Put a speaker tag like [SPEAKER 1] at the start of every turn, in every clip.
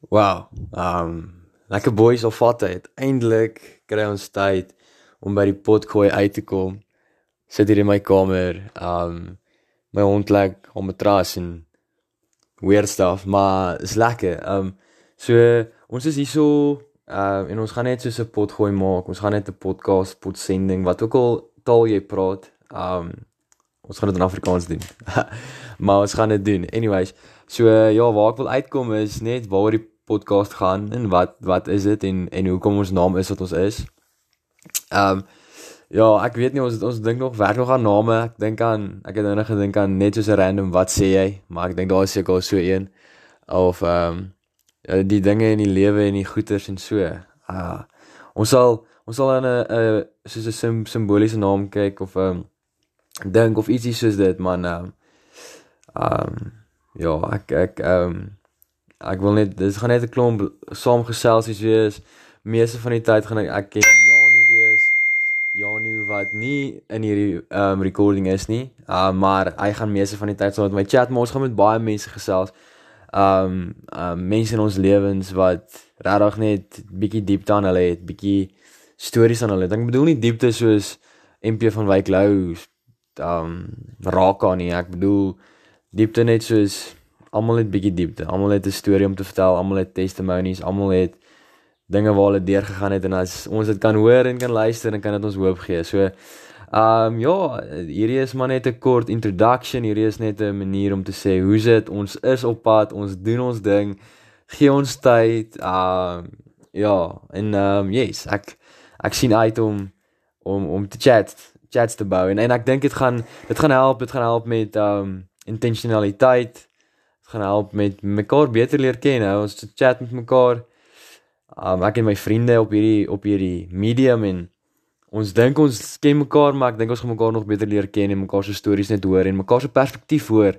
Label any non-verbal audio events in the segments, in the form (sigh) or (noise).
[SPEAKER 1] Wow. Um lekker boys of vat dit. Eindelik kry ons tyd om by die potgooi uit te kom. Sit hier in my kamer. Um my hond lê op 'n matras en weird stuff, maar is lekker. Um so ons is hier so uh en ons gaan net so 'n potgooi maak. Ons gaan net 'n podcast pot sending wat ook al taal jy praat. Um ons gaan dit in Afrikaans doen. (laughs) maar ons gaan dit doen. Anyways, so ja, waar ek wil uitkom is net waar die podcast gaan en wat wat is dit en en hoekom ons naam is wat ons is. Ehm um, ja, ek weet nie ons ons dink nog werk nog aan name. Ek dink aan ek het nou net gedink aan net so 'n random wat sê jy, maar ek dink daar is seker so een of ehm um, die dinge in die lewe en die goeters en so. Ah ons sal ons sal in 'n 'n soos 'n sim, simboliese naam kyk of ehm um, dink of ietsie soos dit man ehm um, um, ja, ek ek ehm um, ek wil net dis gaan net 'n klomp saamgeselsies wees. Meeste van die tyd gaan ek ek ken Janu wees. Janu wat nie in hierdie um recording is nie. Uh maar hy gaan meeste van die tyd saam met my chat, maar ons gaan met baie mense gesels. Um um mense in ons lewens wat regtig net bietjie diepte aan hulle het, bietjie stories aan hulle. Ek bedoel nie diepte soos MP van Wyk Lou um raak aan nie. Ek bedoel diepte net soos almal het bietjie diepte. Almal het 'n storie om te vertel, almal het testimonies, almal het dinge waar hulle deur gegaan het en as ons dit kan hoor en kan luister en kan dit ons hoop gee. So um, ja, hierdie is maar net 'n kort introduction. Hierdie is net 'n manier om te sê hoe dit ons is op pad, ons doen ons ding. Gee ons tyd. Um, ja, en um, yes, ek ek sien uit om om om te chat, chats te bou en en ek dink dit gaan dit gaan help, dit gaan help met um, intentionaliteit gaan help met mekaar beter leer ken. Nou ons chat met mekaar. Um ek en my vriende op hierdie op hierdie medium en ons dink ons ken mekaar, maar ek dink ons gaan mekaar nog beter leer ken en mekaar se stories net hoor en mekaar se perspektief hoor.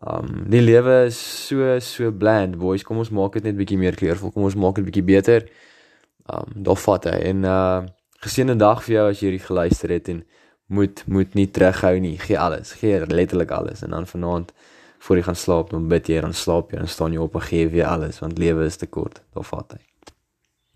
[SPEAKER 1] Um die lewe is so so bland, boys. Kom ons maak dit net bietjie meer kleurvol. Kom ons maak dit bietjie beter. Um daar vat hy en uh geseënde dag vir jou as jy hierdie geluister het en moet moet nie terughou nie. Gee alles. Gee letterlik alles en dan vanaand voor jy gaan slaap, dan bid jy en dan slaap jy en staan jy op en gee weer alles want lewe is te kort. Daar vat hy.